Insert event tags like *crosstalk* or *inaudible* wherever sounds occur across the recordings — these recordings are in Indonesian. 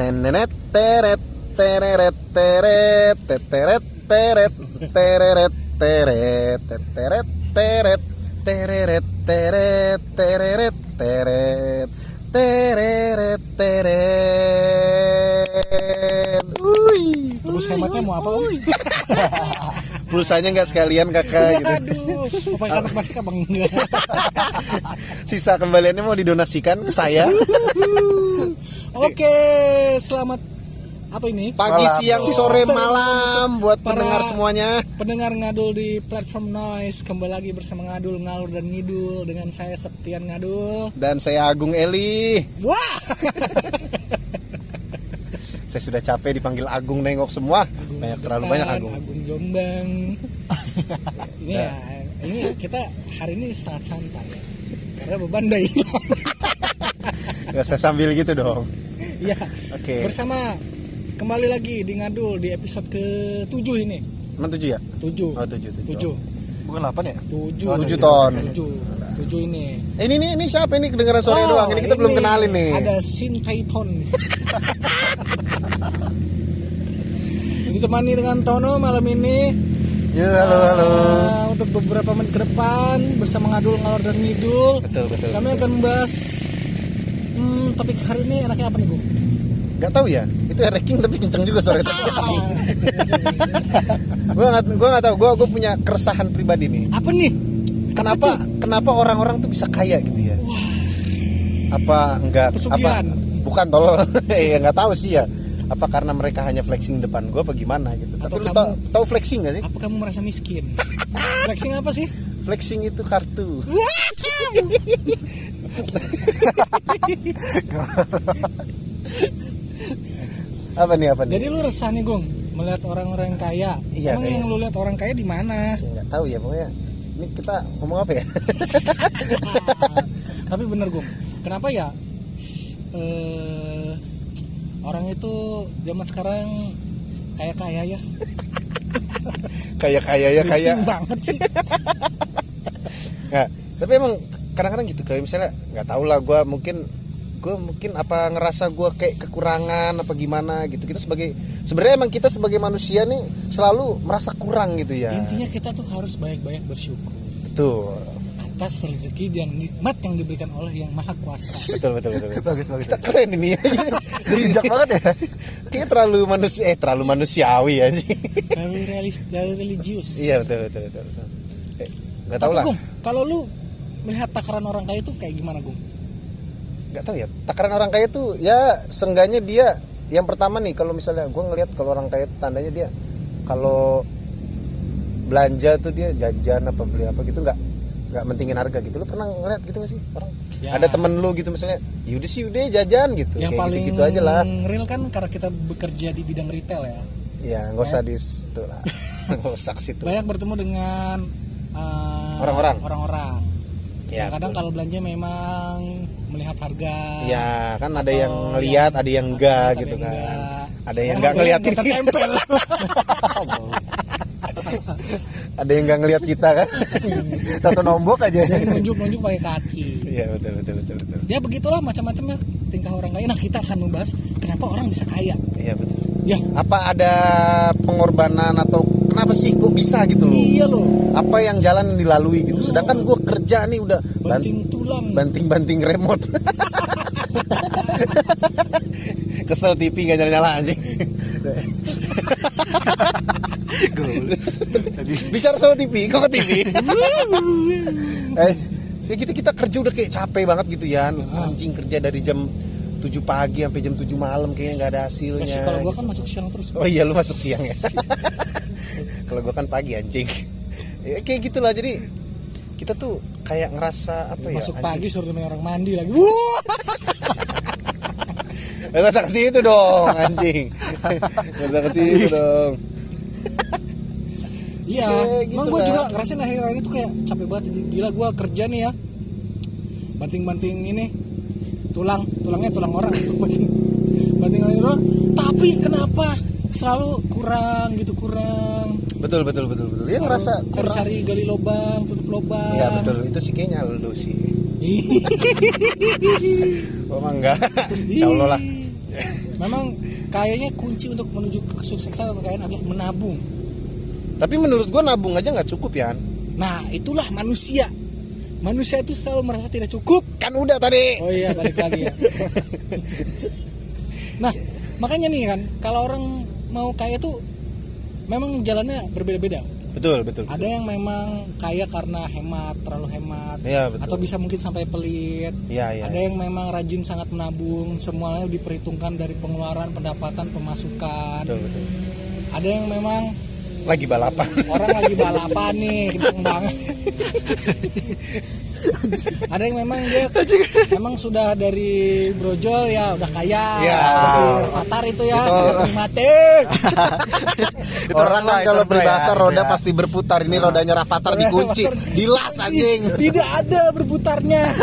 Tenenet teret tereret teret teteret teret tereret teret teteret teret tereret teret tereret teret tereret teret. Uy. Terus hematnya mau apa? Om? *laughs* Pulsanya nggak sekalian kakak gitu. Aduh, apa apa enggak? Sisa kembaliannya mau didonasikan ke saya. *laughs* Oke, selamat apa ini? Pagi, Malam. siang, sore, malam buat Para- pendengar semuanya. Pendengar ngadul di platform Noise kembali lagi bersama ngadul ngalur dan ngidul dengan saya Septian Ngadul. Dan saya Agung Eli. Wah, *laughs* Saya sudah capek dipanggil Agung nengok semua. Banyak terlalu banyak Agung. Agung Jombang. *laughs* ini ya, ini kita hari ini sangat santai ya. Karena beban dah hilang. *laughs* Gak usah sambil gitu dong. Iya. Oke. Bersama kembali lagi di ngadul di episode ke-7 ini. Emang tujuh ya? 7. Oh, tujuh, tujuh. 7. Bukan 8 ya? 7. Tujuh ton. 7. 7 ini. Eh, ini nih, ini siapa ini kedengeran sore Oh, doang? Ini kita belum kenalin nih. Ada Sin Taiton. *laughs* Ditemani dengan Tono malam ini. Ya, halo, halo. Uh, untuk beberapa menit ke depan bersama ngadul ngalor dan ngidul. Betul, betul. Kami akan membahas hmm, topik hari ini enaknya apa nih, Gung? Gak tahu ya. Itu ranking tapi kenceng juga sore tadi. *laughs* gua nggak gua nggak tahu. Gua gua punya keresahan pribadi nih. Apa nih? Kenapa kenapa orang-orang tuh bisa kaya gitu ya? Apa enggak Pesugihan. apa bukan tolol. ya *laughs* nggak tahu sih ya. Apa karena mereka hanya flexing depan gua apa gimana gitu. Atau Tapi lu kamu- tau, tau flexing gak sih? Apa kamu merasa miskin? *laughs* Flexing apa sih? Flexing itu kartu. *laughs* apa nih apa nih? Jadi lu resah nih, Gung, melihat orang-orang kaya. Iya, Emang kayak- yang lu lihat orang kaya di mana? Ya, nggak tahu ya pokoknya. Ini kita ngomong apa ya? *laughs* Tapi bener Gung, kenapa ya eh, orang itu zaman sekarang kaya kaya ya? kayak kaya ya. Miskin banget sih. Nggak, tapi emang kadang-kadang gitu kayak misalnya nggak tahu lah gue mungkin gue mungkin apa ngerasa gue kayak kekurangan apa gimana gitu kita sebagai sebenarnya emang kita sebagai manusia nih selalu merasa kurang gitu ya Intinya kita tuh harus banyak-banyak bersyukur betul atas rezeki dan nikmat yang diberikan oleh Yang Maha Kuasa. *laughs* betul betul betul, betul. Bagus, bagus. kita keren ini *laughs* ya Bijak banget ya. kayak terlalu manusia eh terlalu manusiawi ya sih Terlalu realis, terlalu religius. iya betul betul betul, betul. Eh, nggak tahu Tapi lah kalau lu melihat takaran orang kaya itu kayak gimana Gung? nggak tahu ya. Takaran orang kaya tuh ya sengganya dia yang pertama nih kalau misalnya gue ngelihat kalau orang kaya tandanya dia kalau belanja tuh dia jajan apa beli apa gitu nggak nggak mentingin harga gitu. Lu pernah ngeliat gitu gak sih orang? Ya. ada temen lu gitu misalnya yaudah sih udah jajan gitu. Yang kayak paling gitu, gitu aja lah. real kan karena kita bekerja di bidang retail ya. ya nggak usah di situ lah. *laughs* Nggak usah situ. Banyak bertemu dengan uh, Orang-orang. orang-orang. Ya, kadang betul. kalau belanja memang melihat harga. ya kan ada yang ngeliat ada yang enggak gitu yang kan enggak. ada yang Yang nggak harganya ngeliatin tertempel. *laughs* *laughs* *laughs* ada yang nggak ngeliat kita kan Satu nombok aja. Yang nunjuk-nunjuk pakai kaki. iya betul betul betul betul Ya begitulah macam-macamnya tingkah orang kaya. Nah kita akan membahas kenapa orang bisa kaya. iya betul Ya apa ada pengorbanan atau kenapa sih kok bisa gitu loh iya loh. apa yang jalan dilalui gitu sedangkan gue kerja nih udah Banting tulang. banting banting remote *laughs* kesel TV nggak nyala nyala anjing *laughs* bicara sama TV kok ke TV *laughs* eh ya gitu kita kerja udah kayak capek banget gitu ya anjing kerja dari jam 7 pagi sampai jam 7 malam kayaknya nggak ada hasilnya Masih kalau gua kan masuk siang terus. Oh iya lu masuk siang ya. *laughs* Kalau gua kan pagi anjing. Ya, kayak gitulah jadi kita tuh kayak ngerasa apa ya? masuk pagi suruh temen orang mandi lagi. Wuh! Eh, *laughs* Nggak usah ke situ dong anjing. Nggak usah ke situ dong. Iya, Ya, gitu emang gue lah. juga ngerasain akhir-akhir ini tuh kayak capek banget Gila gue kerja nih ya Banting-banting ini Tulang, tulangnya tulang orang *laughs* Banting, banting tulang Tapi kenapa selalu kurang gitu kurang Betul betul betul betul. Ya ngerasa kurang. Cari-cari gali lubang, tutup lubang Iya betul itu sih kayaknya lu sih. *laughs* Oh enggak. Insya Allah lah. memang kayaknya kunci untuk menuju ke kesuksesan atau kekayaan adalah menabung Tapi menurut gua nabung aja nggak cukup ya. nah itulah manusia manusia itu selalu merasa tidak cukup Kan udah tadi. oh iya balik lagi ya nah makanya nih kan kalau orang mau kaya tuh memang jalannya berbeda-beda Betul, betul. ada yang memang kaya karena hemat terlalu hemat Iya, betul. atau bisa mungkin sampai pelit Iya, iya. ada yang memang rajin sangat menabung semuanya diperhitungkan dari pengeluaran pendapatan pemasukan Betul, betul. ada yang memang Lagi balapan. orang lagi balapan nih kenceng banget ada yang memang dia memang sudah dari brojol ya udah kaya Iya. seperti Fatar itu ya Itu- menikmati Itu Orang kan kalau ya, roda gitu ya. pasti berputar. Ini rodanya Rafathar dikunci, *laughs* dilas anjing. tidak ada berputarnya *laughs*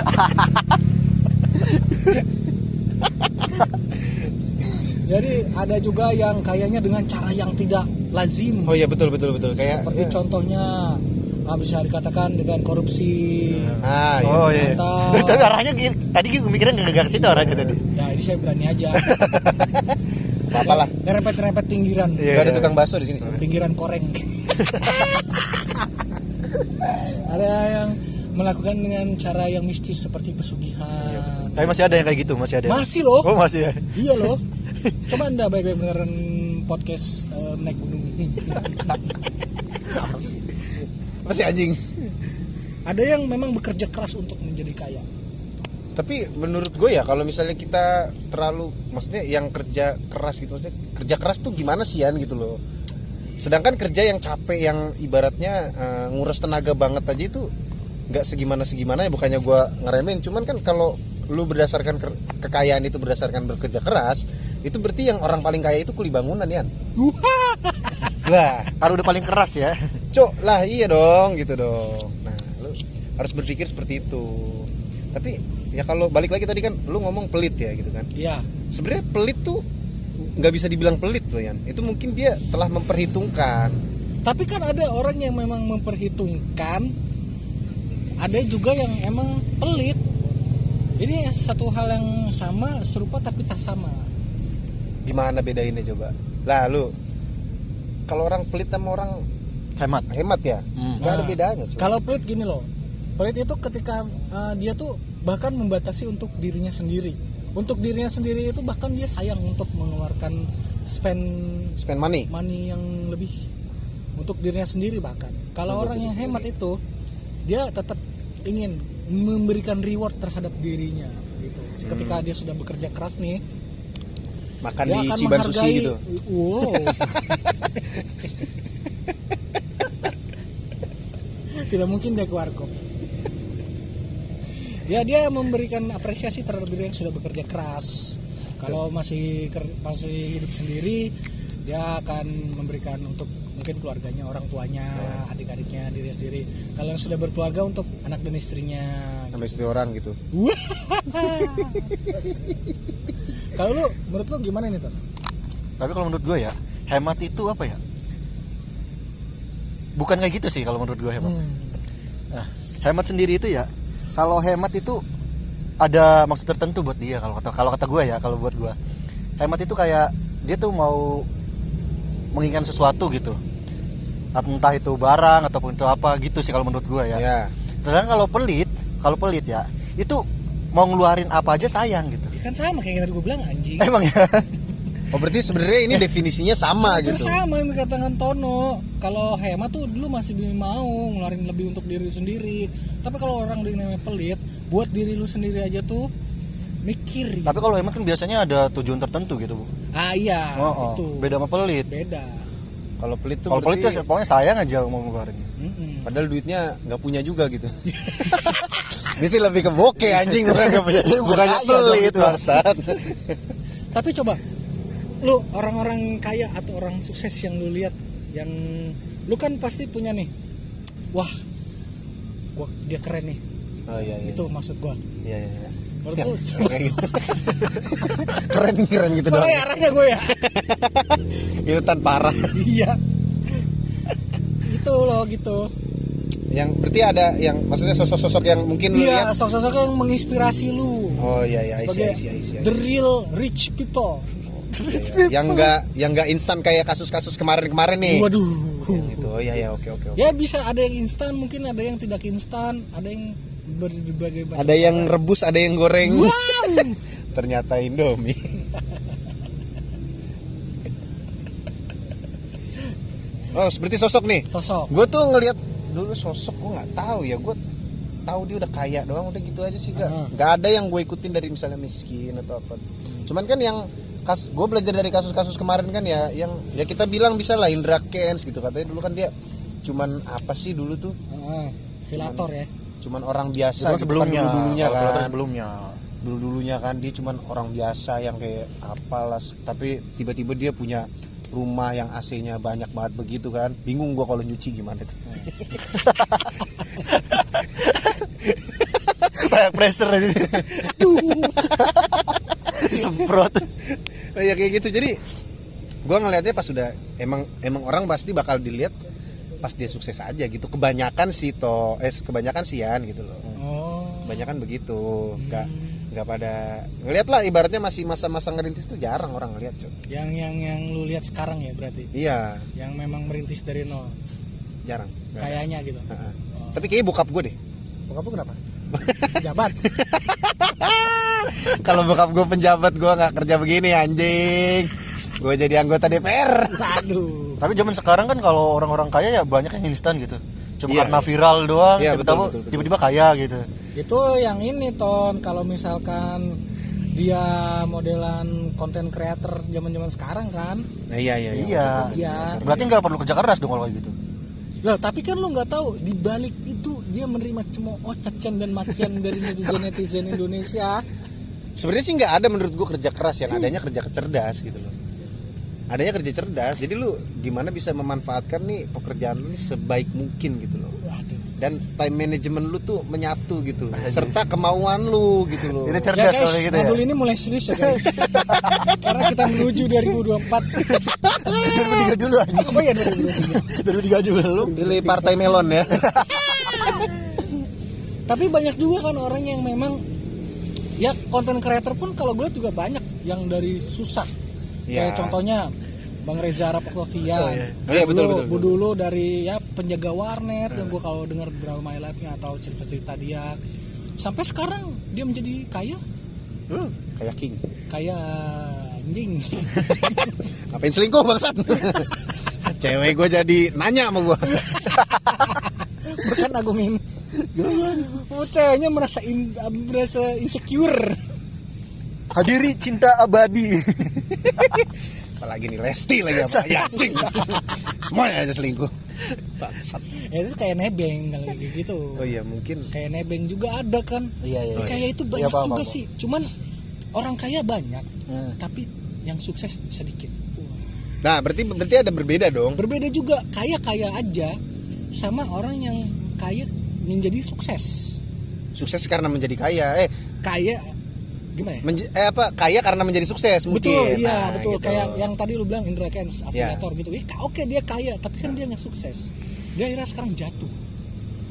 jadi ada juga yang kayaknya dengan cara yang tidak lazim Oh iya betul betul betul kayak seperti contohnya ah, bisa dikatakan dengan korupsi Ah, iya. Oh iya. Atau- *laughs* Tapi arahnya gini, tadi gue mikirnya nggak ke situ arahnya tadi. ya ini saya berani aja *laughs* Apa lah. rempet-rempet pinggiran Iya. Gak ada tukang bakso di sini. pinggiran koreng *laughs* ada yang melakukan dengan cara yang mistis seperti pesugihan Tapi masih ada yang kayak gitu, masih ada. masih loh Oh masih ya. iya loh coba anda baik-baik beneran podcast eh, naik gunung Masih anjing. ada yang memang bekerja keras untuk menjadi kaya Tapi menurut gue ya kalau misalnya kita terlalu maksudnya yang kerja keras gitu maksudnya kerja keras tuh gimana sih Yan gitu loh. Sedangkan kerja yang capek yang ibaratnya eh, nguras tenaga banget aja itu nggak segimana segimana ya bukannya gue ngeremehin cuman kan kalau lu berdasarkan ke- kekayaan itu berdasarkan bekerja keras itu berarti yang orang paling kaya itu kuli bangunan Yan. *laughs* Lah, Kalau udah paling keras ya. Cok lah iya dong gitu dong. Nah, lu harus berpikir seperti itu. Tapi ya kalau balik lagi tadi kan lu ngomong pelit ya gitu kan. iya Sebenarnya pelit tuh nggak bisa dibilang pelit loh Yan. Itu mungkin dia telah memperhitungkan. tapi kan ada orang yang memang memperhitungkan ada juga yang emang pelit ini satu hal yang sama serupa tapi tak sama Gimana bedainnya coba? Lah lu kalau orang pelit sama orang Hemat. hemat ya, Hmm. nggak ada Nah, bedanya coba. Kalau pelit gini loh, pelit itu ketika uh, dia tuh bahkan membatasi untuk dirinya sendiri. Untuk dirinya sendiri itu bahkan dia sayang untuk mengeluarkan spend Spend money. money yang lebih untuk dirinya sendiri bahkan. Kalau orang yang hemat itu dia tetap ingin memberikan reward terhadap dirinya gitu. Ketika dia sudah bekerja keras nih, Makan dia di Ciban Sushi menghargai gitu. wow. *laughs* Tidak mungkin dia ke warkop. Ya dia memberikan apresiasi terhadap diri yang sudah bekerja keras. Kalau masih masih hidup sendiri dia akan memberikan untuk mungkin keluarganya orang tuanya adik-adiknya diri sendiri. Kalau yang sudah berkeluarga untuk anak dan istrinya. Sama istri orang gitu. *laughs* Kalau lu menurut lu gimana nih Ton? Tapi kalau menurut gue ya, hemat itu apa ya? Bukan kayak gitu sih kalau menurut gue hemat. Hmm. Nah, hemat sendiri itu ya, kalau hemat itu ada maksud tertentu buat dia kalau kata kalau kata gue ya, kalau buat gue. Hemat itu kayak dia tuh mau menginginkan sesuatu gitu. Entah itu barang ataupun itu apa gitu sih kalau menurut gue ya. Ya. Sedangkan kalau pelit, kalau pelit ya, itu mau ngeluarin apa aja sayang gitu. Ya kan sama kayak yang tadi gue bilang anjing. Emang ya. *laughs* Oh berarti sebenarnya ini definisinya sama gitu. sama yang dikatakan Tono. Kalau hemat tuh dulu masih mau ngeluarin lebih untuk diri lu sendiri. Tapi kalau orang dengan namanya pelit, buat diri lu sendiri aja tuh mikir. Tapi kalau hemat kan biasanya ada tujuan tertentu gitu. Bu. ah iya, Oh, oh. itu. Beda sama pelit. Beda. Kalau pelit tuh Kalau pelit berarti- tuh pokoknya sayang aja mau ngeluarin. Mm-mm. Padahal duitnya nggak punya juga gitu. *laughs* Ini sih lebih ke bokeh anjing bukan *laughs* kaya dong pelit itu. bangsat. *laughs* Tapi coba lu orang-orang kaya atau orang sukses yang lu lihat yang lu kan pasti punya nih. Wah. Gua dia keren nih. Oh iya iya. Itu maksud gua. Iya iya. iya. Menurut lu *laughs* Kayak gitu. keren keren gitu doang. ya arahnya gue ya? Itu tan parah. iya. itu loh gitu. Yang berarti ada yang maksudnya sosok-sosok yang mungkin Iya, sosok-sosok yang menginspirasi lu oh iya iya I see, sebagai I see, I see, I see. the real rich people. Iya, yang enggak yang enggak instan kayak kasus-kasus kemarin-kemarin nih Waduh. Yang itu oh iya iya oke oke oke. Ya bisa ada yang instan, mungkin ada yang tidak instan, ada yang berbagai macam. ada yang rebus ada yang goreng Wow. *laughs* ternyata Indomie *laughs* oh seperti sosok nih Sosok. gue tuh ngelihat dulu sosok gue nggak tahu ya gue tahu dia udah kaya doang udah gitu aja sih gak nggak ada yang gue ikutin dari misalnya miskin atau apa. Cuman kan yang kas gue belajar dari kasus-kasus kemarin kan ya yang ya kita bilang bisa lah Indra Kens gitu. Katanya dulu kan dia cuman apa sih dulu tuh? Filator ya. cuman orang biasa kan sebelumnya dulu dulunya kan. sebelumnya. Dulu dulunya kan dia cuman orang biasa yang kayak apalah tapi tiba-tiba dia punya rumah yang AC-nya banyak banget begitu kan. Bingung gua kalau nyuci gimana tuh. *laughs* Banyak pressure aja. Disemprot. Oh, ya kayak gitu. Jadi gua ngelihatnya pas sudah emang emang orang pasti bakal dilihat pas dia sukses aja gitu. Kebanyakan sih toh eh kebanyakan sian gitu loh. Oh. kebanyakan begitu. Nggak nggak pada ngelihat lah ibaratnya masih masa-masa ngerintis tuh jarang orang ngeliat cuy Yang yang yang lu lihat sekarang ya berarti. iya Yang memang merintis dari nol. jarang. Kayaknya gitu. Heeh. tapi kayaknya bokap gue deh Bokap lu kenapa? *laughs* Jabat. *laughs* kalau bokap gue penjabat gue nggak kerja begini anjing gue jadi anggota DPR *laughs* Aduh. tapi zaman sekarang kan kalau orang-orang kaya ya banyak yang instan gitu cuma Iya, karena viral doang Iya, tiba-tiba betul, betul, betul. tiba-tiba kaya gitu Itu yang ini ton kalau misalkan dia modelan konten creator zaman-zaman sekarang kan. nah, iya iya iya Iya. berarti nggak perlu kerja keras dong kalau kayak gitu Lah, tapi kan lu nggak tahu di balik itu dia menerima cemooh, cacian dan makian dari netizen-netizen *laughs* Indonesia. sebenarnya sih nggak ada menurut gue kerja keras yang adanya kerja cerdas gitu loh adanya kerja cerdas jadi lu gimana bisa memanfaatkan nih pekerjaan lu nih sebaik mungkin gitu loh Waduh. Dan time management lu tuh menyatu gitu serta kemauan lu gitu loh itu Ya cerdas guys, kalau gitu ya modul ini mulai serius ya guys. *laughs* Karena kita menuju 2024. 2003 dulu aja Apa ya 2023? 2003 aja belum pilih partai melon ya *laughs* Tapi banyak juga kan orang yang memang ya konten creator pun kalau gue juga banyak yang dari susah. Iya. Kayak contohnya Bang Reza Arap Octavian. Oh, iya. Oh, iya, betul, Dulu- betul, betul. dulu dari ya penjaga warnet yang gue kalau dengar drama my life-nya atau cerita-cerita dia. Sampai sekarang dia menjadi kaya? Hmm, kayak king. Kaya anjing. *laughs* Ngapain selingkuh bangsat? *laughs* Cewek gue jadi nanya sama gue bukan agungin oh, ceweknya merasa in- merasa insecure. Hadiri cinta abadi *laughs* apalagi nih Lesti lagi apa? Ya cing semuanya aja selingkuh. Bangsat. Ya itu kayak nebeng kalau kayak gitu. Oh iya mungkin. Kayak nebeng juga ada kan. Iya, iya, iya. kayak itu Iya, banyak paham, juga paham. sih. Cuman orang kaya banyak Hmm. tapi yang sukses sedikit. Nah berarti berarti ada berbeda dong. Berbeda juga. Kaya kaya aja sama orang yang kaya menjadi sukses. Sukses karena menjadi kaya. Eh kaya gimana ya? menj- eh apa kaya karena menjadi sukses mungkin. Betul iya Nah, betul. gitu. kayak yang tadi lu bilang Indra Kens afiliator gitu. Ya oke dia kaya tapi kan dia nggak sukses. Dia akhirnya sekarang jatuh.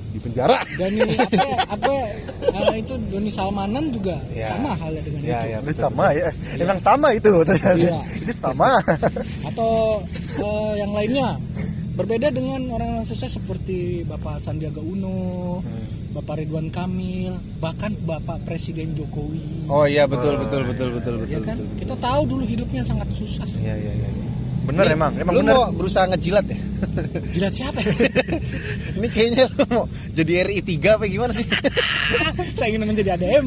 Di penjara. Dani *laughs* apa apa eh, itu Doni Salmanan juga Ya. sama halnya dengan ya itu. ya Itu sama ya. Emang sama itu *laughs* ternyata. Iya. itu sama. *laughs* Atau eh, yang lainnya berbeda dengan orang yang sukses seperti Bapak Sandiaga Uno, Bapak Ridwan Kamil, bahkan Bapak Presiden Jokowi. oh iya betul betul betul betul ya betul kan? betul Kita tahu dulu hidupnya sangat susah. iya iya iya bener Nih, emang emang lu bener mau berusaha ngejilat ya Jilat siapa? ya? *laughs* ini kayaknya lu mau jadi RI 3 apa gimana sih *laughs* Saya ingin menjadi ADM.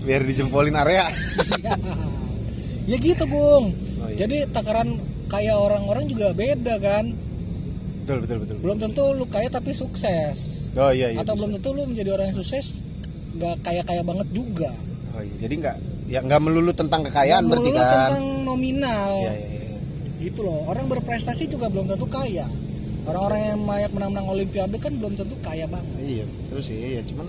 biar dijempolin area ya gitu, Bung. Oh, iya. Jadi takaran kaya orang-orang juga beda kan. Betul betul betul. Belum tentu lu kaya tapi sukses. oh iya iya Atau bisa. belum tentu lu menjadi orang yang sukses nggak kaya-kaya banget juga. oh iya. Jadi nggak ya nggak melulu tentang kekayaan berarti kan? tentang nominal. iya iya iya. Gitu loh. Orang berprestasi juga belum tentu kaya. Orang-orang yang banyak menang-menang olimpiade kan belum tentu kaya banget. Iya terus sih. Ya cuman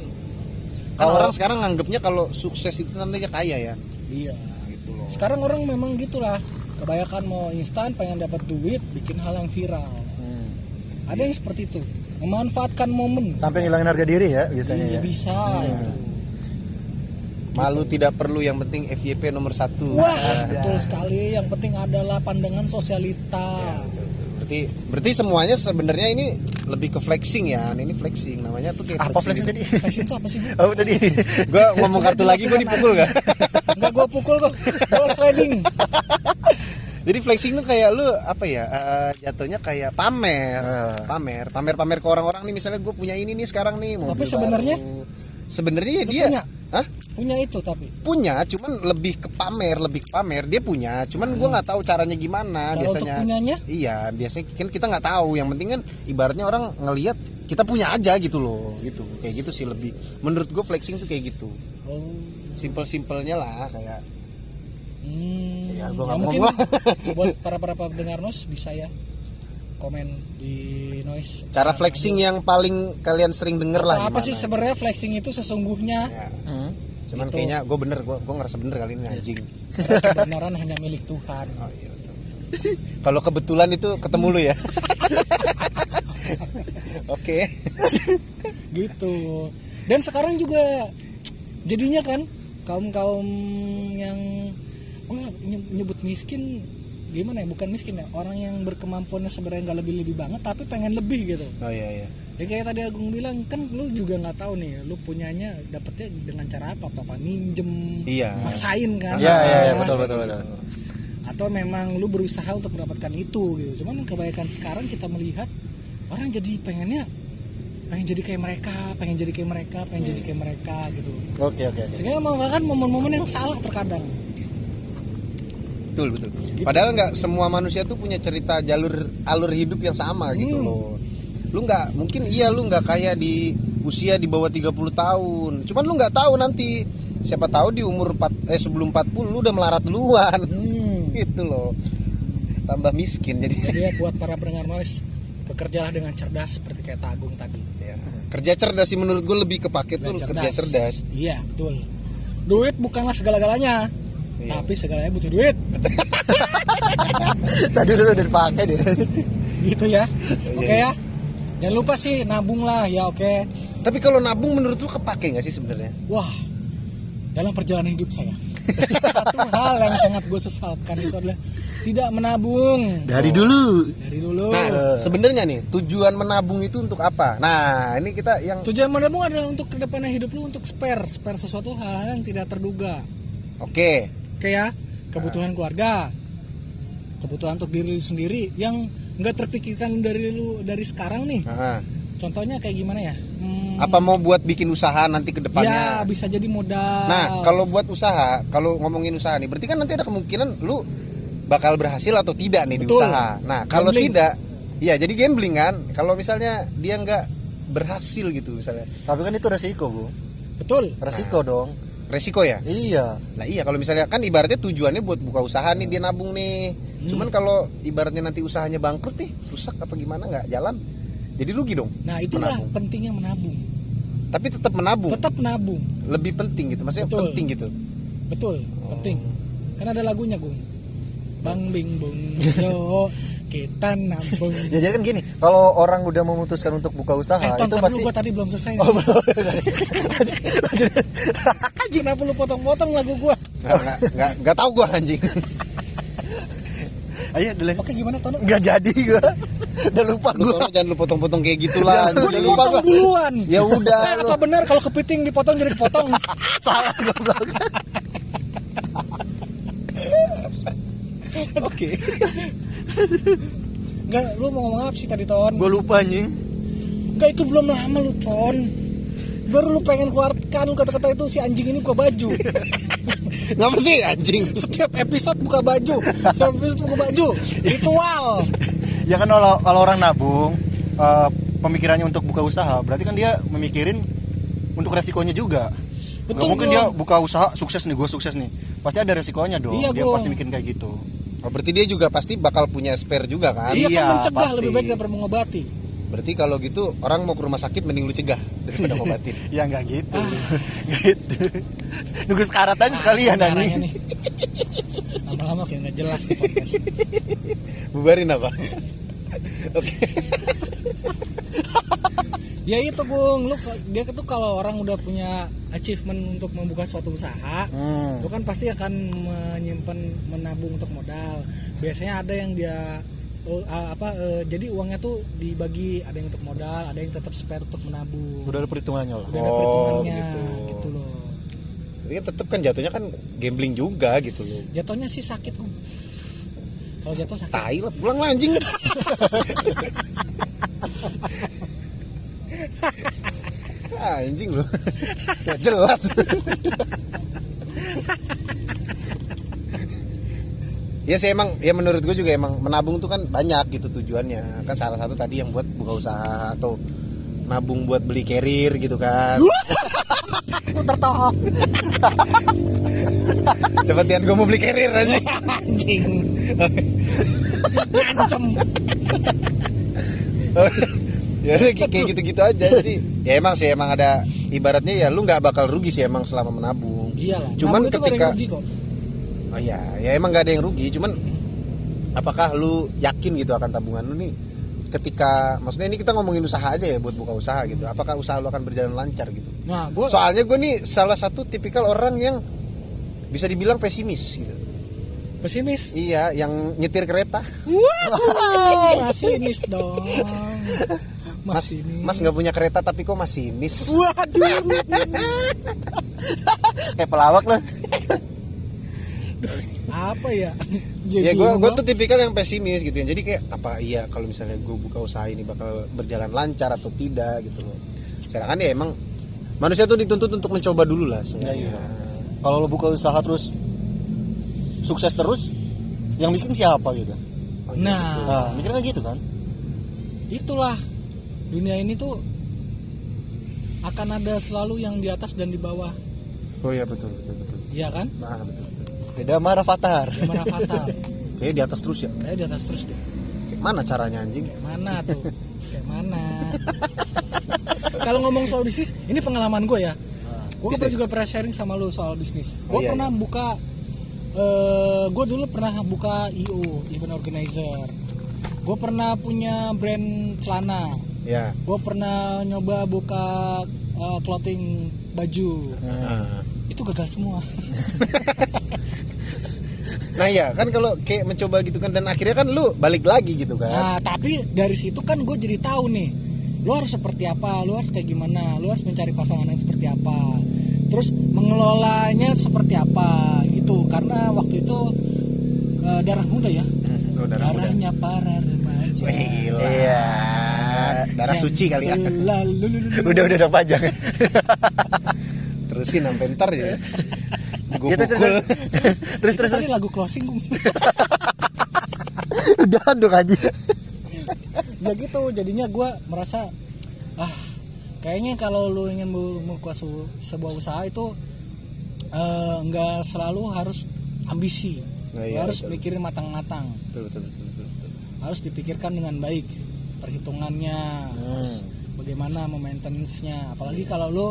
kan orang sekarang nganggapnya kalau sukses itu tandanya kaya ya? Iya. Gitu loh. Sekarang orang memang gitulah. Kebanyakan mau instan pengen dapat duit bikin hal yang viral ada yang seperti itu. Memanfaatkan momen. Sampai ngilangin harga diri ya biasanya iya ya. bisa itu. Malu tidak perlu yang penting FYP nomor satu. wah Nah, betul sekali. Yang penting adalah pandangan sosialita berarti berarti semuanya sebenarnya ini lebih ke flexing ya. Ini flexing namanya tuh kayak apa flexing tadi? Flexing itu apa sih Bu? oh tadi. Gua ngomong kartu lagi gue dipukul gak? Enggak gue pukul kok gue sliding Jadi flexing tuh kayak lu apa ya? eh, jatuhnya kayak pamer, Eh. pamer, pamer-pamer ke orang-orang nih misalnya gue punya ini nih sekarang nih mobil Tapi sebenarnya? sebenarnya ya dia punya? Hah? punya itu tapi punya cuman lebih ke pamer lebih ke pamer dia punya cuman gua nggak tahu caranya gimana Kalau biasanya untuk punyanya? iya biasanya kan kita nggak tahu yang penting kan ibaratnya orang ngelihat kita punya aja gitu loh gitu kayak gitu sih lebih menurut gue flexing tuh kayak gitu oh simple simpelnya lah kayak Hmm, Ya, gua nggak mungkin mau. *laughs* buat para para pendengar nos bisa ya komen di noise. Cara flexing yang paling kalian sering denger lah apa, sih gimana. sebenarnya flexing itu sesungguhnya? Ya, Hmm. cuman Gitu. kayaknya gue bener gue gue ngerasa bener kali ini anjing. Kebenaran hanya milik Tuhan. Oh, iya, kalau kebetulan itu ketemu lu ya? *laughs* Oke. Gitu. Dan sekarang juga jadinya kan kaum kaum yang gue nyebut miskin gimana ya? Bukan miskin ya orang yang berkemampuannya sebenarnya nggak lebih lebih banget tapi pengen lebih gitu. Oh iya iya. Ya kayak tadi Agung bilang kan lu juga nggak tahu nih lu punyanya dapetnya dengan cara apa? Apa minjem Iya. maksain kan? Iya iya iya betul betul betul. atau memang lu berusaha untuk mendapatkan itu gitu. Cuman kebanyakan sekarang kita melihat orang jadi pengennya pengen jadi kayak mereka pengen jadi kayak mereka pengen jadi kayak mereka gitu. Oke oke oke. sehingga kan momen-momen yang salah terkadang betul betul. Padahal nggak semua manusia tuh punya cerita jalur alur hidup yang sama gitu Hmm. loh. Lu nggak mungkin iya lu nggak kayak di usia di bawah 30 tahun. Cuman lu nggak tahu nanti siapa tahu di umur 4 eh sebelum 40 lu udah melarat duluan. Hmm. *laughs* gitu loh. Tambah miskin jadi. Jadi ya buat para *laughs* pendengar noise bekerjalah dengan cerdas seperti kayak Tagung tadi. Ya. kerja cerdas sih menurut gue lebih kepake tuh kerja cerdas. Iya betul. Duit bukanlah segala-galanya Iya. tapi segalanya butuh duit *laughs* Tadi udah udah dipakai deh. gitu ya Iya, oke ya jangan lupa sih nabung lah ya oke tapi kalau nabung menurut lu kepake nggak sih sebenarnya Wah, dalam perjalanan hidup saya *laughs* satu hal yang sangat gue sesalkan itu adalah tidak menabung Dari dulu. dari dulu. nah sebenarnya nih tujuan menabung itu untuk apa nah ini kita yang Tujuan menabung adalah untuk ke depannya hidup lu untuk spare, spare sesuatu hal yang tidak terduga. oke Kayak kebutuhan keluarga, kebutuhan untuk diri lu sendiri yang nggak terpikirkan dari lu dari sekarang nih. Aha. Contohnya kayak gimana ya? Hmm, apa mau buat bikin usaha nanti ke ya depannya bisa jadi modal. nah kalau buat usaha kalau ngomongin usaha nih berarti kan nanti ada kemungkinan lu bakal berhasil atau tidak nih di Betul. usaha nah kalau Gambling. tidak ya jadi gambling kan kalau misalnya dia nggak berhasil gitu misalnya Tapi kan itu resiko bu. betul. Resiko dong. Resiko ya Iya. Nah iya kalau misalnya kan ibaratnya tujuannya buat buka usaha nih dia nabung nih. Hmm. Cuman kalau ibaratnya nanti usahanya bangkrut nih, rusak apa gimana nggak jalan, jadi rugi dong. Nah itulah Menabung. pentingnya menabung. Tapi tetap menabung, Tetap menabung. lebih penting gitu. Maksudnya Betul. penting gitu. Betul, penting. Kan ada lagunya, Gung. Bang bing bung *laughs* yo kita nabung. *laughs* Ya jadi kan gini, kalau orang udah memutuskan untuk buka usaha eh, itu pasti gua tadi belum selesai. Oh, belum. *laughs* *laughs* Kenapa lu potong-potong lagu gua? Nggak nggak nggak, nggak tahu gua anjing. Ayo dulu. Oke, gimana Tono? Nggak jadi gua. Udah lupa Lu gua. tolong jangan lu potong-potong kayak gitulah. Gua Udah lupa dipotong gua. duluan. Ya udah. Eh, apa benar kalau kepiting dipotong jadi kepotong? Salah goblok. *laughs* Oke. *laughs* Enggak, lu mau ngomong apa sih tadi, Ton? Gua lupa anjing. Enggak, itu belum lama lu, Ton. Baru lu pengen keluarkan lu kata-kata itu si anjing ini buka baju. *laughs* Ngapa sih anjing? Setiap episode buka baju. Setiap episode buka baju. Ritual. Ya kan kalau kalau orang nabung eh, pemikirannya untuk buka usaha, berarti kan dia memikirin untuk resikonya juga. Betul, mungkin Gong. dia buka usaha sukses nih, gue sukses nih. Pasti ada resikonya dong. Iya, dia Gong. pasti bikin kayak gitu. Oh, berarti dia juga pasti bakal punya spare juga kan? Iya, Iya, kan mencegah pasti. lebih baik daripada mengobati. Berarti kalau gitu orang mau ke rumah sakit mending lu cegah daripada *laughs* ngobatin. Ya nggak gitu. Nggak *laughs* gitu. Nunggu sekarat aja sekalian Marahnya anjing. nih. Lama-lama kayak nggak jelas nih podcast. Bubarin apa? *laughs* ya itu Gung lu dia tuh kalau orang udah punya achievement untuk membuka suatu usaha Hmm. lu kan pasti akan menyimpan menabung untuk modal biasanya ada yang dia ah, apa eh, jadi uangnya tuh dibagi ada yang untuk modal ada yang tetap spare untuk menabung Udah ada perhitungannya lah. udah ada Oh, perhitungannya gitu. gitu loh Tapi kan tetep kan jatuhnya kan gambling juga gitu loh. jatuhnya sih sakit om kalau jatuh sakit Tai lah pulang lah anjing. *laughs* *laughs* Ah, anjing loh. Gak jelas. ya sih emang ya menurut gue juga emang menabung tuh kan banyak gitu tujuannya. Kan salah satu tadi yang buat buka usaha atau nabung buat beli carrier gitu kan. Aku tertawa Cepetian gue mau beli carrier aja anjing. *laughs* Ngancem ya *laughs* kayak gitu-gitu aja. Jadi ya emang sih emang ada ibaratnya ya lu nggak bakal rugi sih emang selama menabung. Iyalah Cuman Nabung ketika- rugi kok. Oh ya ya emang nggak ada yang rugi. Cuman apakah lu yakin gitu akan tabungan lu nih? Ketika maksudnya ini kita ngomongin usaha aja ya buat buka usaha gitu. Apakah usaha lu akan berjalan lancar gitu? Nah gue soalnya gue nih salah satu tipikal orang yang bisa dibilang pesimis gitu. Pesimis? Iya yang nyetir kereta. Wah, *laughs* masinis dong. Mas mas nggak punya kereta tapi kok masinis Waduh. *laughs* Kayak pelawak lah. Apa ya? ya Jadi gue gue ngomong, tuh tipikal yang pesimis gitu ya jadi kayak apa iya kalau misalnya gue buka usaha ini bakal berjalan lancar atau tidak gitu loh sedangkan ya emang manusia tuh dituntut untuk mencoba dulu lah seenggaknya Kalau lo buka usaha terus sukses terus, yang miskin siapa gitu? Nah, Nah, mikirnya gitu kan? itulah dunia ini tuh akan ada selalu yang di atas dan di bawah, oh iya betul betul betul iya kan? nah, betul Beda marah Fatar. Yang mana fatal? kayaknya di atas terus ya Kayak di atas terus deh. kayak mana caranya anjing Kayak mana tuh? Kayak mana? *laughs* Kalau ngomong soal bisnis, ini pengalaman gue ya. Gue kan juga pernah sharing sama lu soal bisnis. Oh, Gue iya, pernah buka, eh gue dulu pernah buka IO, event organizer. Gue pernah punya brand celana. Ya Gue pernah nyoba buka eh, clothing baju. nah, Itu gagal semua. *laughs* nah ya kan kalau kayak mencoba gitu kan dan akhirnya kan lu balik lagi gitu kan Nah, tapi dari situ kan gue jadi tahu nih, lu harus seperti apa, lu harus kayak gimana, lu harus mencari pasangan yang seperti apa, terus mengelolanya seperti apa gitu. Karena waktu itu eh, darah muda ya, Oh, darah muda. darahnya para remaja. Wih, gila Iya. Darah suci kali ya. Selalu Udah udah udah panjang. terusin sampai ntar ya. Gue Ya, terus, pukul. terus, terus terus. Tadi lagu closing. *laughs* Udah dong aja. ya gitu jadinya gue merasa ah kayaknya kalau lu ingin bu- membuka su- sebuah usaha itu eh, nggak selalu harus ambisi. Nah, iya, harus betul. mikirin matang-matang. Betul betul betul, betul, betul. harus dipikirkan dengan baik perhitungannya terus bagaimana memaintenance-nya. Apalagi kalau lo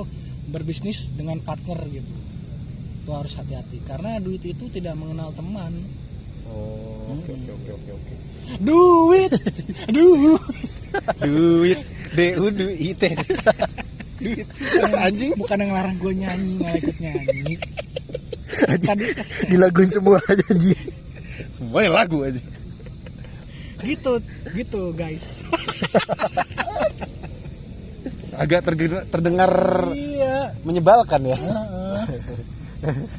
berbisnis dengan partner gitu lo harus hati-hati. Karena duit itu tidak mengenal teman. Oh oke oke oke oke oke. Duit! Aduh duit. D u d i t duit anjing. Bukan yang ngelarang gue nyanyi nggak ikut nyanyi. Tadi. Dilaguin semua aja Ji. semuanya lagu aja gitu gitu guys. *laughs* Agak terdengar, iya. menyebalkan ya.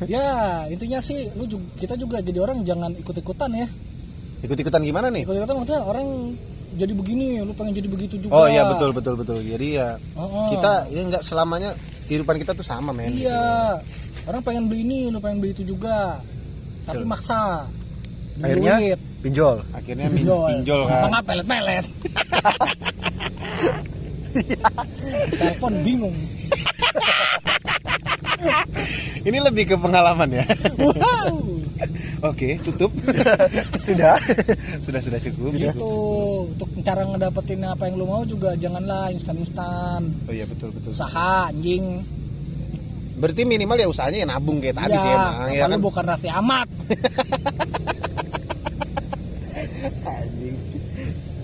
Ya intinya sih lu juga, kita juga jadi orang jangan ikut-ikutan ya. Ikut-ikutan gimana nih? Ikut-ikutan maksudnya orang jadi begini lu pengen jadi begitu juga. Oh iya betul betul betul. Jadi ya Oh, oh. kita ya nggak selamanya kehidupan kita tuh sama men gitu. iya orang pengen beli ini lu pengen beli itu juga. Tapi maksa. Beli Akhirnya? duit. Pinjol. akhirnya min- pinjol. pinjol kan nggak pelet-pelet *laughs* telepon bingung. Ini lebih ke pengalaman ya? Wow. *laughs* Oke tutup. *laughs* Sudah. sudah sudah cukup gitu. untuk cara ngedapetin apa yang lu mau juga janganlah instan-instan. Oh iya betul betul. Usaha anjing. Berarti minimal ya usahanya ya nabung kayak tadi Iya, sih emang ya apa kan? bukan Raffi Ahmad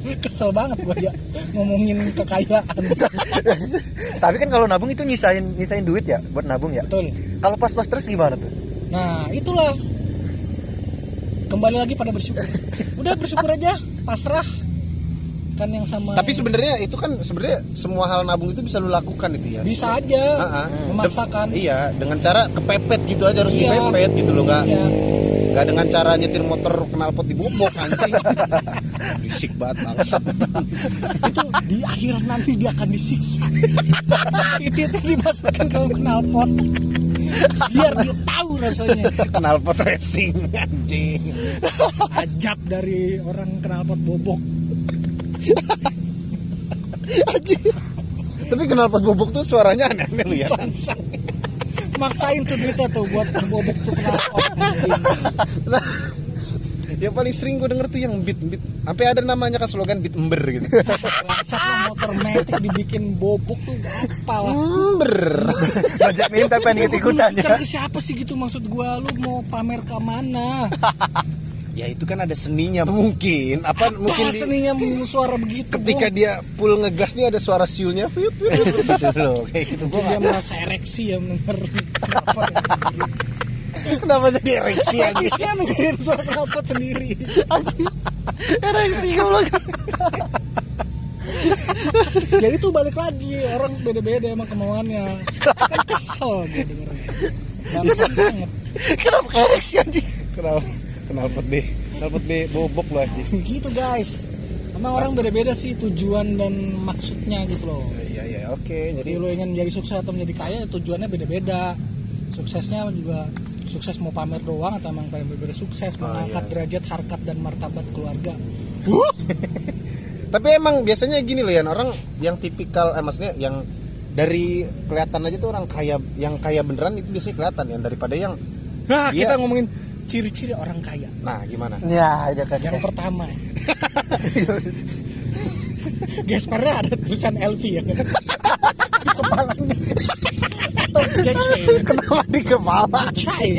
Kesel banget gua ya ngomongin kekayaan. *laughs* Tapi kan kalau nabung itu nyisain nyisain duit ya buat nabung ya. Betul. Kalau pas-pas terus gimana tuh? Nah, itulah kembali lagi pada bersyukur. Udah bersyukur aja, pasrah. Kan yang sama Tapi sebenarnya itu kan sebenarnya semua hal nabung itu bisa lu lakukan itu ya. bisa aja Ah, ah. memaksakan. Iya, dengan cara kepepet gitu aja harus Iya. dipepet gitu loh, enggak Iya. Gak dengan cara nyetir motor knalpot di bobok anjing. *laughs* Bisik banget bangsat. *laughs* itu di akhir nanti dia akan disiksa *laughs* itu itu dimasukkan ke knalpot biar dia tahu rasanya knalpot racing anjing. ajab dari orang knalpot bobok Tapi knalpot bobok tuh suaranya aneh-aneh lu ya. bangsa maksain tuh duitnya tuh buat bobok tuh Nah, *laughs* yang paling sering gue denger tuh yang beat beat. Sampai ada namanya kan slogan beat ember gitu. lah motor metik dibikin bobok tuh apa lah Ember. *laughs* Bajak minta pengen ikut-ikutan ya. Siapa sih gitu maksud gua lu mau pamer ke mana *laughs* Ya itu kan ada seninya mungkin. Apa, mungkin di- seninya suara begitu ketika Bung? dia full ngegas nih ada suara siulnya. *laughs* Gitu loh. Kayak gitu gua dia merasa ereksi ya mendengar knalpot Kenapa jadi ereksi anjing? Ereksinya dengerin suara knalpot sendiri Ereksi goblok. ya itu balik lagi orang beda-beda emang kemauannya kan kesel dengernya bangsat banget Kenapa ereksi anjing? Kenapa? Knalpot deh. Knalpot deh bobok loh gitu guys. Emang orang beda-beda sih tujuan dan maksudnya gitu loh. Iya iya oke. Jadi jadi lo ingin menjadi sukses atau menjadi kaya tujuannya beda-beda. Suksesnya juga sukses mau pamer doang atau emang pengen berbeda sukses mengangkat derajat harkat dan martabat keluarga. *laughs* Tapi emang biasanya gini loh ya orang yang tipikal eh, maksudnya yang dari kelihatan aja tuh orang kaya yang kaya beneran itu biasanya kelihatan ya daripada yang Iya. kita ngomongin ciri-ciri orang kaya. Nah gimana? Ya, ada yang kayak pertama. Gaspernya ada tulisan LV ya. Di kepalanya. Kenapa di kepala? Cai.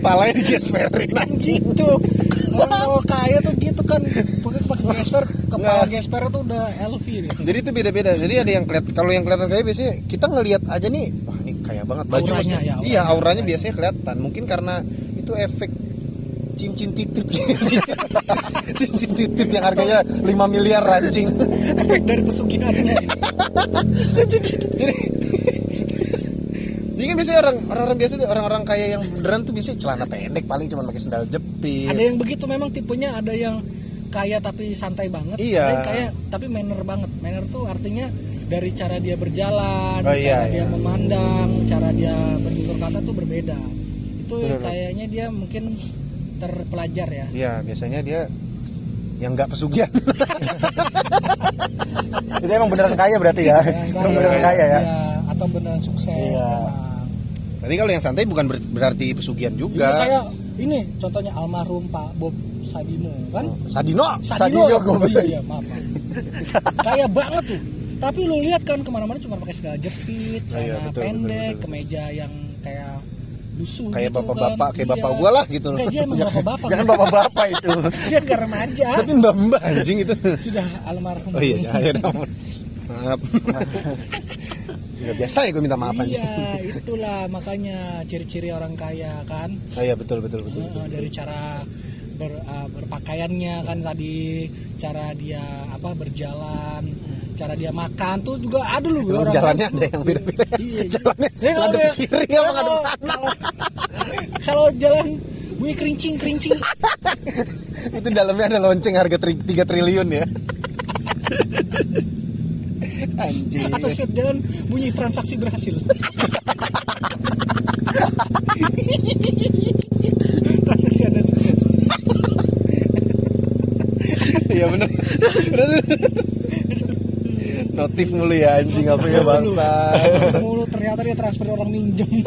Kepalanya digesperin anjing. gitu. Orang kalau kaya tuh gitu kan. Pakai pakai gesper. Kepala Nggak. gesper tuh udah LV nih Jadi itu beda-beda. Jadi ada yang kelihat kalau yang kelihatan kaya biasanya kita ngelihat aja nih, wah kaya banget. Baju Auranya ya, auranya. Iya, auranya biasanya kelihatan. Mungkin karena itu efek cincin titip. *laughs* Cincin titip yang harganya 5 miliar anjing. Efek dari pesugihannya. Jadi jadi kan biasanya orang orang biasa tuh, orang-orang kaya yang beneran tuh biasanya celana pendek paling cuma pakai sendal jepit. Ada yang begitu memang tipenya ada yang kaya tapi santai banget Iya. ada yang kaya tapi manner banget. Manner tuh artinya dari cara dia berjalan Oh, iya, cara dia iya. memandang cara dia bertutur kata tuh berbeda itu Betul. kayaknya dia mungkin terpelajar ya Iya, biasanya dia yang nggak pesugihan. *laughs* itu emang beneran kaya berarti ya. Yang Emang beneran kaya ya. Iya, atau beneran sukses Iya. Tapi kalau yang santai bukan ber- berarti pesugihan Iya, juga. kayak ini contohnya almarhum Pak Bob Sadino kan Sadino. Sadino, Sadino, ya? gua Oh, iya iya maaf, maaf. kaya banget tuh tapi lu lihat kan ke mana-mana cuma pakai segala jepit Oh, iya, betul, pendek betul, kemeja yang kayak lusuh Kayak gitu bapak-bapak, kan. kayak bapak gua lah gitu loh. Dia emang *laughs* bapak-bapak Jangan bapak-bapak itu. *laughs* dia nggak remaja Tapi mbak-mbak anjing itu. *laughs* sudah almarhum Oh iya, ya udah. Maaf. Ya, biasa ya gue minta maaf anjing. iya itulah makanya ciri-ciri orang kaya kan Oh iya betul betul betul. betul. Heeh, dari cara ber, uh, berpakaiannya kan tadi cara dia apa berjalan cara dia makan tuh juga ada loh orang jalannya ada yang beda-beda. Iya, *laughs* Jalannya Ya, dia- kiri ya, kalau- kanan? kalau- kalau jalan bunyi kerincing kerincing *laughs* Itu dalamnya ada lonceng harga tri- 3 triliun ya. *laughs* Anjing. atau setiap jalan bunyi transaksi berhasil transaksi anda sukses Iya bener. bener. Notif mulu ya anjing apa ya bangsa. mulu ternyata dia transfer orang minjem *laughs*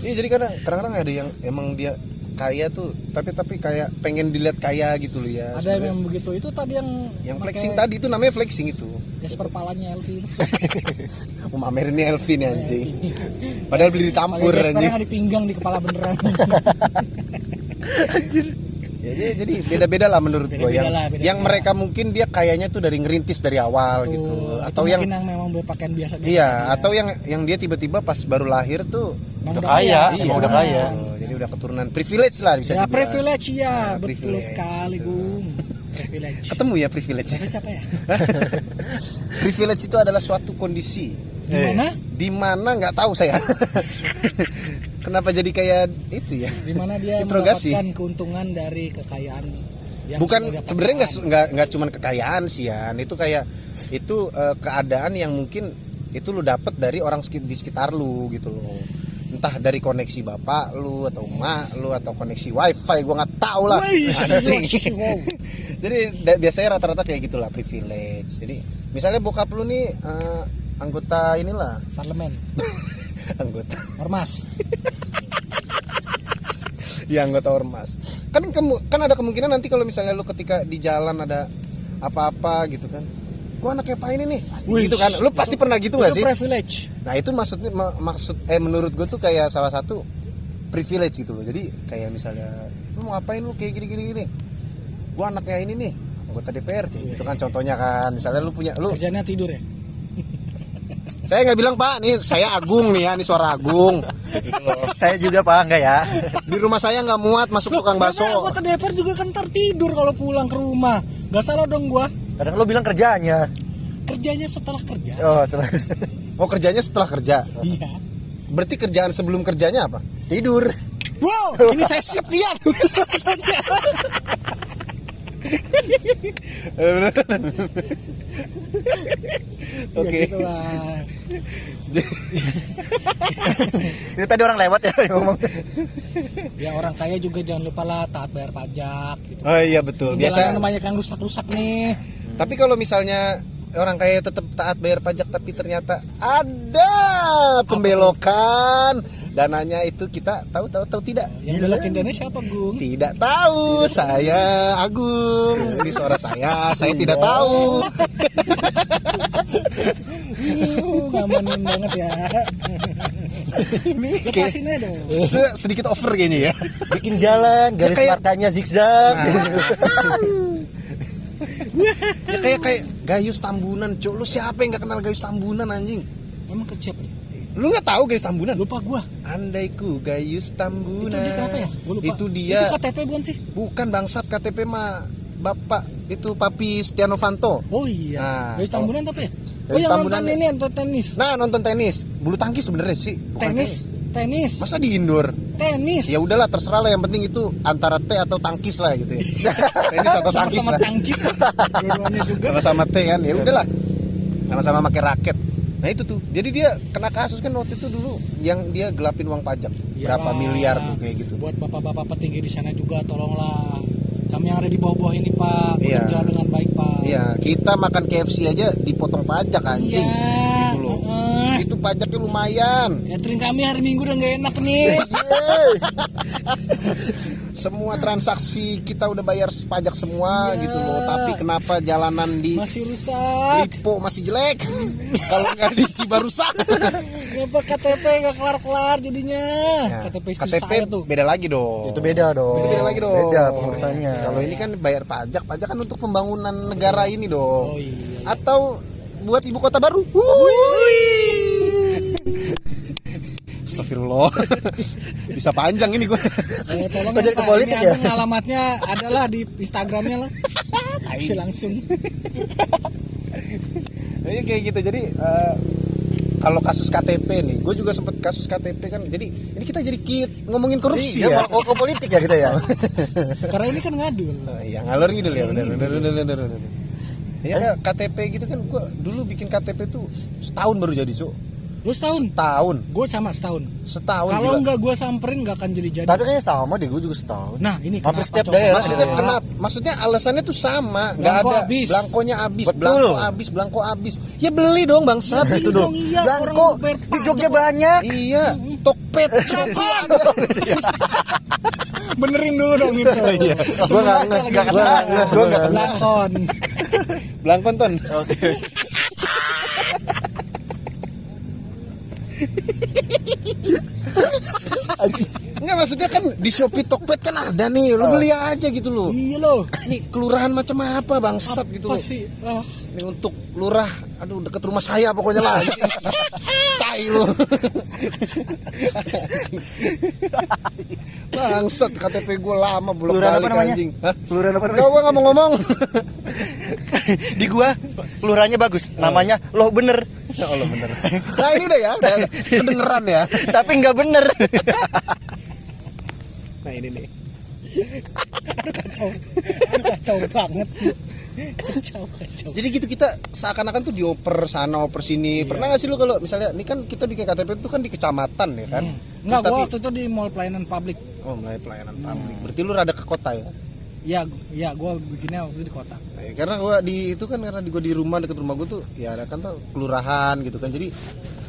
Iya jadi kadang kadang-kadang ada yang emang dia kaya tuh tapi tapi kayak pengen dilihat kaya gitu loh ya. ada yang begitu itu tadi yang yang flexing tadi itu namanya flexing itu. Jasper palanya LV Um *laughs* Amer ini Elvin anjing. Padahal beli ditampur Pakai Jasper anjing. di pinggang di kepala beneran *laughs* Ya, jadi, jadi beda-beda lah menurut gue Beda-beda yang lah, yang mereka mungkin dia kayaknya tuh dari ngerintis dari awal Tuh, gitu. Itu atau yang yang memang berpakaian biasa iya atau yang yang dia tiba-tiba pas baru lahir tuh Emang Udah udah kaya, kaya. emang Iya. udah kaya. Oh, jadi udah keturunan privilege lah bisa ya dibilang. privilege ya Nah, betul privilege, sekali gitu. gung privilege. Ketemu ya privilege. Siapa ya? *laughs* Privilege itu adalah suatu kondisi. Gimana di mana? Nggak tahu saya *laughs* kenapa jadi kayak itu ya? Di mana dia *laughs* Interogasi. mendapatkan keuntungan dari kekayaan yang bukan sebenarnya nggak nggak nggak cuma kekayaan sih ya itu kayak itu eh, keadaan yang mungkin itu lu dapat dari orang di sekitar lu gitu loh. Entah dari koneksi bapak lu atau emak lu atau koneksi wifi gua nggak tahu lah. *laughs* *laughs* Jadi biasanya rata-rata kayak gitulah privilege. Jadi misalnya bokap lu nih eh, anggota inilah. Parlemen anggota. Ormas. Ya anggota ormas. Kan kan ada kemungkinan nanti kalau misalnya lu ketika di jalan ada apa-apa gitu kan gua anaknya apa ini nih. Pasti Wih, gitu kan. Lu pasti pernah gitu gak itu sih? privilege. Nah itu maksudnya ma- maksud eh menurut gue tuh kayak salah satu privilege gitu loh. Jadi kayak misalnya lu mau ngapain lu kayak gini? Gini gini gua anaknya ini nih anggota DPR kayak gitu kan contohnya kan. Misalnya lu punya lu kerjanya tidur ya saya nggak bilang pak nih saya Agung nih ya ini suara Agung Saya juga pak enggak ya. di rumah saya nggak muat masuk tukang bakso anggota DPR juga kan ntar tidur kalau pulang ke rumah Gak salah dong gua Kadang lo bilang kerjanya. Kerjanya setelah kerja Oh, salah. oh kerjanya setelah kerja Iya berarti kerjaan sebelum kerjanya apa Tidur. Wow, ini saya sip dia. *laughs* Oke. Ya, gitu. *laughs* Itu tadi orang lewat ya yang ngomong. Ya orang kaya juga jangan lupa lah taat bayar pajak gitu. oh iya betul biasa banyak yang rusak-rusak nih. Tapi kalau misalnya orang kaya tetap taat bayar pajak tapi ternyata ada pembelokan dananya itu kita tahu tahu tahu tidak? Yang belokin dana siapa, Gung? tidak tahu. Saya Agung. Ini suara saya. Saya tidak tahu. Uh, ngamanin banget ya. Lepasin aja dong. Se- sedikit over kayaknya ya. Bikin jalan, garis kayak- markanya zigzag. ya kayak kayak Gayus Tambunan cok lu siapa yang nggak kenal Gayus Tambunan anjing? Emang kerja apa? Lu nggak tahu Gayus Tambunan Lupa gua. andaiku Gayus Itu Tambunan dia kenapa ya? Gua lupa. itu dia Itu KTP bukan sih? bukan bangsat KTP mah bapak itu papi Stiano Fanto Oh iya. Nah, Dari Tambunan apa ya? Oh Gayus yang Tambunan nonton ya. ini nonton tenis. nah nonton tenis bulu tangkis sebenarnya sih bukan Tenis, tenis, masa di indoor tenis. ya udahlah terserah lah yang penting itu antara T atau tangkis lah gitu ya *laughs* tenis atau tangkis Sama-sama lah tangkis. Dua-duanya *laughs* juga. sama-sama T kan ya udahlah sama-sama pakai raket nah itu tuh jadi dia kena kasus kan waktu itu dulu yang dia gelapin uang pajak berapa Iyalah. miliar tuh kayak gitu Buat bapak-bapak petinggi di sana juga tolonglah. Kami yang ada di bawah-bawah ini Pak Iya. bekerja dengan baik Pak. Iya, kita makan KFC aja dipotong pajak anjing. Iya. Gitu loh. Heeh. Itu pajaknya lumayan. Catering kami hari Minggu udah gak enak nih. *laughs* Semua transaksi kita udah bayar pajak semua Iya. gitu loh. Tapi kenapa jalanan di Masih rusak. Lipo masih jelek? Kalau nggak di Cibarusak. Kenapa KTP gak kelar-kelar jadinya? Ya, KTP KTP saya tuh. beda lagi dong. Itu beda dong. Itu beda lagi dong. Beda pengurusannya. Kalau ini kan bayar pajak, pajak kan untuk pembangunan negara ini dong. Oh iya. Atau buat ibu kota baru. Wuih. Astagfirullah. *laughs* Bisa panjang ini gua. Eh, tolong jadi ke politik ya? Alamatnya adalah di Instagramnya lah. Bisa langsung. Jadi *laughs* kayak gitu. Jadi eh, kalau kasus KTP nih, gue juga sempet kasus KTP kan. Jadi ini kita jadi kit ngomongin korupsi Iya, ya. mau ke politik ya kita ya. Karena ini kan ngadu. Oh, iya ngalor gitu ya benar benar benar benar. Ya KTP gitu kan gua dulu bikin KTP tuh setahun baru jadi, Cuk. Lu setahun? Setahun. Gue sama setahun. Setahun Kalau nggak gue samperin nggak akan jadi jadi. Tapi kayaknya sama deh, gue juga setahun. Nah ini Hampir setiap daerah Maksudnya ada. kenapa? Maksudnya alasannya tuh sama, nggak Belangko ada habis. belangkonya habis, Betul. belangko habis, belangko habis. Ya beli dong bangsat Ya, itu dong. iya, bayar di Jogja banyak. Iya, Tokped. *laughs* Benerin dulu dong itu. *laughs* Iya. Gua nggak nggak nggak Gua nggak. Belangkon. Belangkon ton. Oke. Enggak maksudnya kan di Shopee Tokped kan ada nih, lu beli aja gitu loh. iya loh Ini kelurahan macam apa bangsat gitu apa loh. sih ah, Ini untuk lurah, aduh deket rumah saya pokoknya lah. *laughs* Tai lu. Bangsat KTP gue lama bolak Kelurahan balik apa namanya? anjing. Kelurahan apa namanya? Gua nggak mau ngomong. *laughs* Di gua kelurahannya bagus. Namanya loh bener. Ya Allah bener. Nah ini udah ya, udah *laughs* kedengeran ya. Tapi nggak bener. Nah ini nih. Kacau Aduh, kacau banget kacau kacau Jadi gitu kita seakan-akan tuh dioper sana oper sini. Pernah nggak sih lu kalau misalnya ini kan kita bikin KTP itu kan di kecamatan ya kan? Enggak, Terus gua tapi waktu itu di mall pelayanan publik. oh mulai pelayanan publik. Berarti lu rada ke kota ya? Ya, ya gua bikinnya waktu itu di kota. Nah, ya, karena gua di itu kan karena gua di rumah deket rumah gua tuh ya ada kan tuh kelurahan gitu kan. Jadi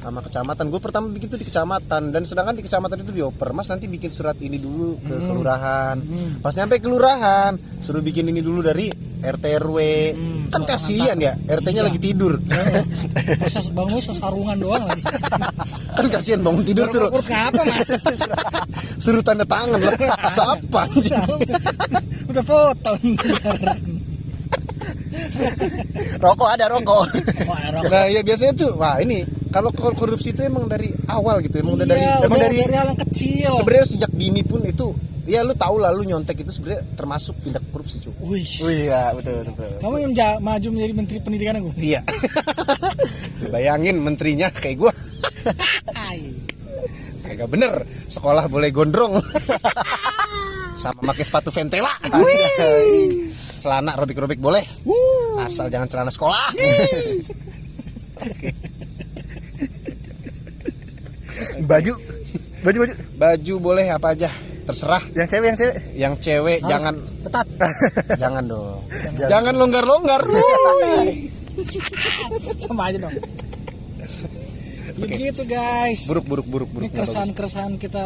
sama kecamatan. Gue pertama bikin tuh di kecamatan dan sedangkan di kecamatan itu dioper. Mas nanti bikin surat ini dulu ke kelurahan. Pas nyampe kelurahan suruh bikin ini dulu dari RT RW. kan kasihan ya, RT-nya lagi tidur. *laughs* Proses bangun sesarungan doang lagi. *laughs* kan kasihan bangun tidur suruh apa, Mas? *laughs* suruh tanda tangan lah. Siapa? Udah foto. Rokok ada rokok. Erok. Nah, ya biasanya tuh wah ini kalau kor- korupsi itu emang dari awal gitu, emang udah dari Iya, emang dari dari hal yang kecil. sebenarnya sejak dini pun itu ya lu tahu lah lu nyontek itu sebenarnya termasuk tindak korupsi cuy Wih. iya betul betul. Kamu yang ja- maju menjadi menteri pendidikan aku. iya *laughs* bayangin menterinya kayak gua Ai. kagak bener sekolah boleh gondrong *laughs* sama pakai sepatu ventela *laughs* celana robik-robik boleh Wuh. asal jangan celana sekolah Baju? baju baju. baju boleh apa aja. Terserah. Yang cewek yang cewek. yang cewek Harus jangan. ketat. *laughs* jangan dong. Jangan. Longgar-longgar. *laughs* Sama aja dong. Ya begitu guys. buruk buruk buruk buruk. Ini keresahan-keresahan kita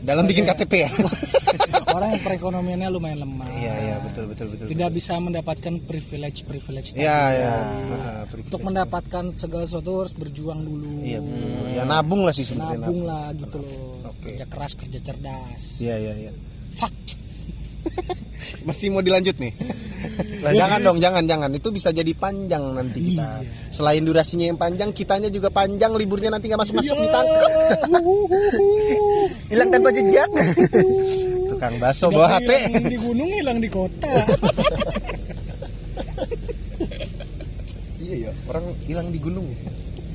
dalam bikin KTP ya *laughs* orang yang perekonomiannya lumayan lemah. iya iya betul betul betul Tidak bisa mendapatkan privilege-privilege tadi. iya iya Nah, privilege. Untuk mendapatkan segala sesuatu harus berjuang dulu. iya betul. ya nabung lah sih sebenarnya Nabung lah gitu loh. Oke. Kerja keras, kerja cerdas. iya iya iya Fuck. *laughs* masih mau dilanjut nih Lah, jangan dong jangan jangan itu bisa jadi panjang nanti kita selain durasinya yang panjang kitanya juga panjang liburnya nanti nggak masuk masuk ditangkap *laughs* Hilang tanpa jejak. Tukang bakso bawa HP Hilang di gunung, hilang di kota. iya iya orang hilang di gunung ya.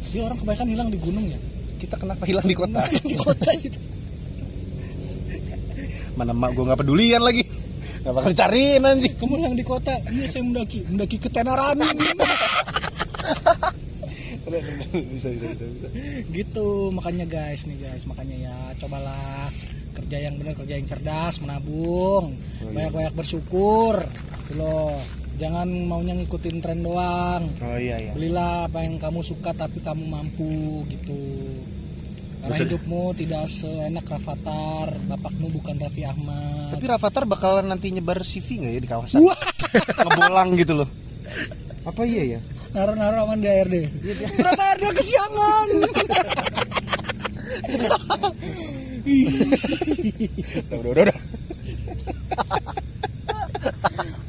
Dia orang kebanyakan hilang di gunung ya. kita kenapa hilang di kota di kota gitu. mana mak gue nggak pedulian lagi nggak bakal cariin anjing Kamu hilang di kota. Iya saya mendaki, mendaki ke Tenarani. bisa bisa bisa, bisa. gitu makanya guys nih guys makanya ya cobalah kerja yang benar kerja yang cerdas menabung banyak-banyak bersyukur gitu loh. Jangan maunya ngikutin tren doang. Oh iya iya. Belilah apa yang kamu suka tapi kamu mampu gitu. Karena hidupmu tidak seenak Rafathar bapakmu bukan Raffi Ahmad. Tapi Rafathar bakalan nanti nyebar CV nggak ya di kawasan? *laughs* Ngebolang gitu loh. Apa iya ya naruh-naruh aman di ARD ternyata ARD kesiangan *laughs* udah udah udah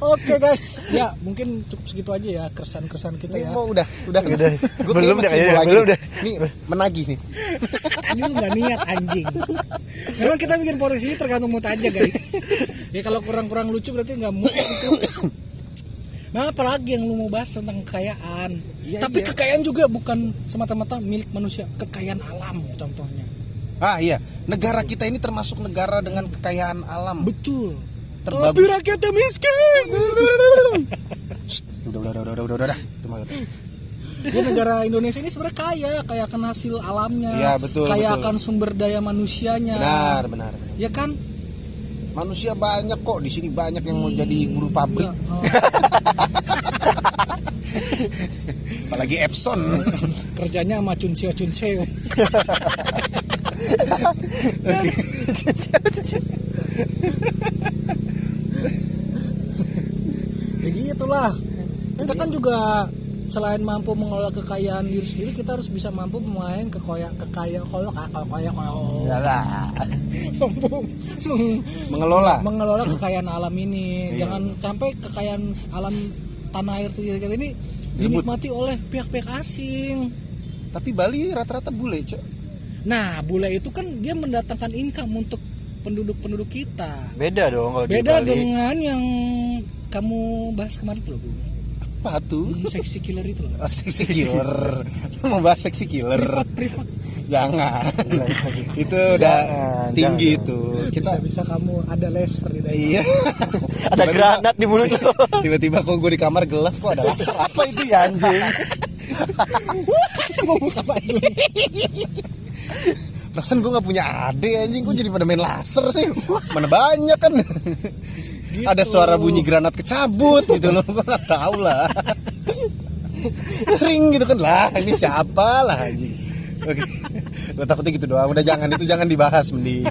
Oke guys, ya mungkin cukup segitu aja ya keresahan-keresahan kita ya. mau udah udah Udah. Gua Belum deh lagi belum deh. Nih menagih nih. Ini lu nggak niat anjing. Memang kita bikin podcast ini tergantung mood aja guys. Ya kalau kurang-kurang lucu berarti nggak mood gitu. Nah apalagi yang lu mau bahas tentang kekayaan. Iya, Tapi iya. kekayaan juga bukan semata-mata milik manusia, kekayaan alam contohnya. Ah iya, negara kita ini termasuk negara dengan kekayaan alam. Betul. Terbagus. Tapi rakyatnya miskin. *laughs* Udah udah udah udah udah udah. udah. Ya negara Indonesia ini sebenarnya kaya, kaya akan hasil alamnya, Iya, betul, kaya betul. akan sumber daya manusianya. Benar benar. benar. Ya kan? Manusia banyak kok di sini banyak yang mau jadi buruh pabrik. Oh. *laughs* Apalagi Epson. kerjanya sama cunseo cunseo *laughs* ya gitulah. Kita kan juga selain mampu mengelola kekayaan diri sendiri kita harus bisa mampu memain kekayaan kekayaan kalau kalau kaya Ya mampu meng- mengelola. mengelola kekayaan alam ini. Iya. jangan sampai kekayaan alam tanah air kita ini dinikmati oleh pihak-pihak asing. Tapi Bali rata-rata bule cok nah bule itu kan dia mendatangkan income untuk penduduk-penduduk kita. Beda dong kalau di beda Bali. dengan yang kamu bahas kemarin tuh Bu. apa tuh? Yang seksi killer itu loh. Oh, seksi killer. Lu mau bahas seksi killer? Privat jangan. *laughs* Itu udah Jangan, tinggi jangan. itu. Kita bisa bisa kamu ada laser di dalam. Iya. *laughs* Ada granat di mulut lo. *laughs* tiba-tiba kok gue di kamar gelap kok ada laser? Apa itu ya anjing? mau buka baju perasaan gue gak punya ade anjing. Gue jadi pada main laser sih. Mana banyak kan? Ada suara bunyi granat kecabut gitu loh. Gue gak tau lah. Sering gitu kan. Lah ini siapa lah anjing? Oke. Gue takutnya gitu doang. Udah jangan itu jangan dibahas mending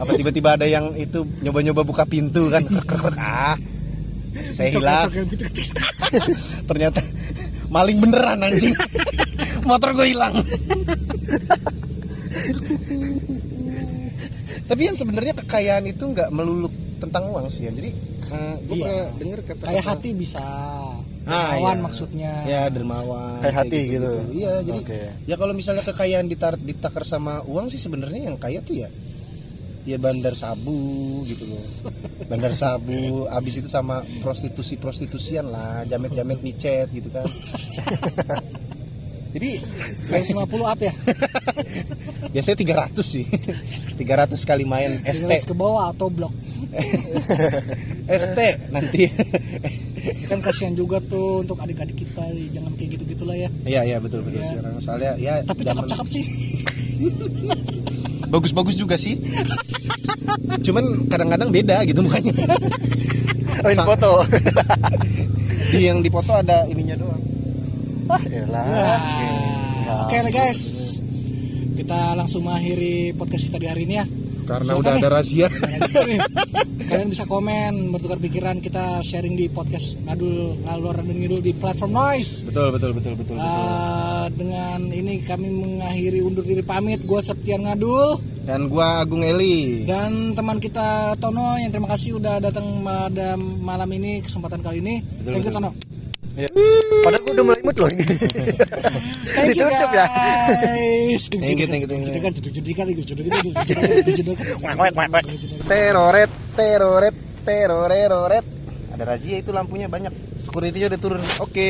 apa tiba-tiba ada yang itu nyoba-nyoba buka pintu kan? Ah. Saya hilang. yang gitu ternyata maling beneran anjing. Motor gue hilang tapi yang sebenarnya kekayaan itu nggak melulu tentang uang sih ya jadi gue Iya. pernah denger kata kayak hati bisa Ah, kawan iya. maksudnya ya dermawan Kayak hati gitu. iya jadi Oke. ya kalau misalnya kekayaan ditar ditakar sama uang sih sebenarnya yang kaya tuh ya ya bandar sabu gitu loh *laughs* bandar sabu abis itu sama prostitusi prostitusian lah jamet jamet micet gitu kan *laughs* jadi 150 up ya? *laughs* Biasanya 300 sih. 300 kali main ST ke bawah atau blok? *laughs* ST nanti. Kan kasihan juga tuh untuk adik-adik kita jangan kayak gitu gitulah ya. Iya iya betul betul Iya. sekarang soalnya ya tapi cakep-cakep sih. *laughs* Bagus-bagus juga sih. Cuman kadang-kadang beda gitu mukanya. Oh, ini foto. di yang di foto ada ininya doang ah. Nah, Oke lah guys. Kita langsung mengakhiri podcast kita di hari ini ya. Karena Silakan udah nih. ada rahasia. Kalian bisa komen bertukar pikiran kita sharing di podcast ngadul ngalor dan ngidul di platform noise. Betul betul betul betul, betul. Eh, dengan ini kami mengakhiri undur diri pamit. Gue Septian Ngadul. Dan gua Agung Eli. Dan teman kita Tono yang terima kasih udah datang pada malam ini kesempatan kali ini. Thank you Tono Ya. Padahal gue udah mulai imut loh ini. Ditutup ya. Thank you, thank you, thank you. Wek. teroret teroret teroreroret ada razia itu lampunya banyak security udah turun oke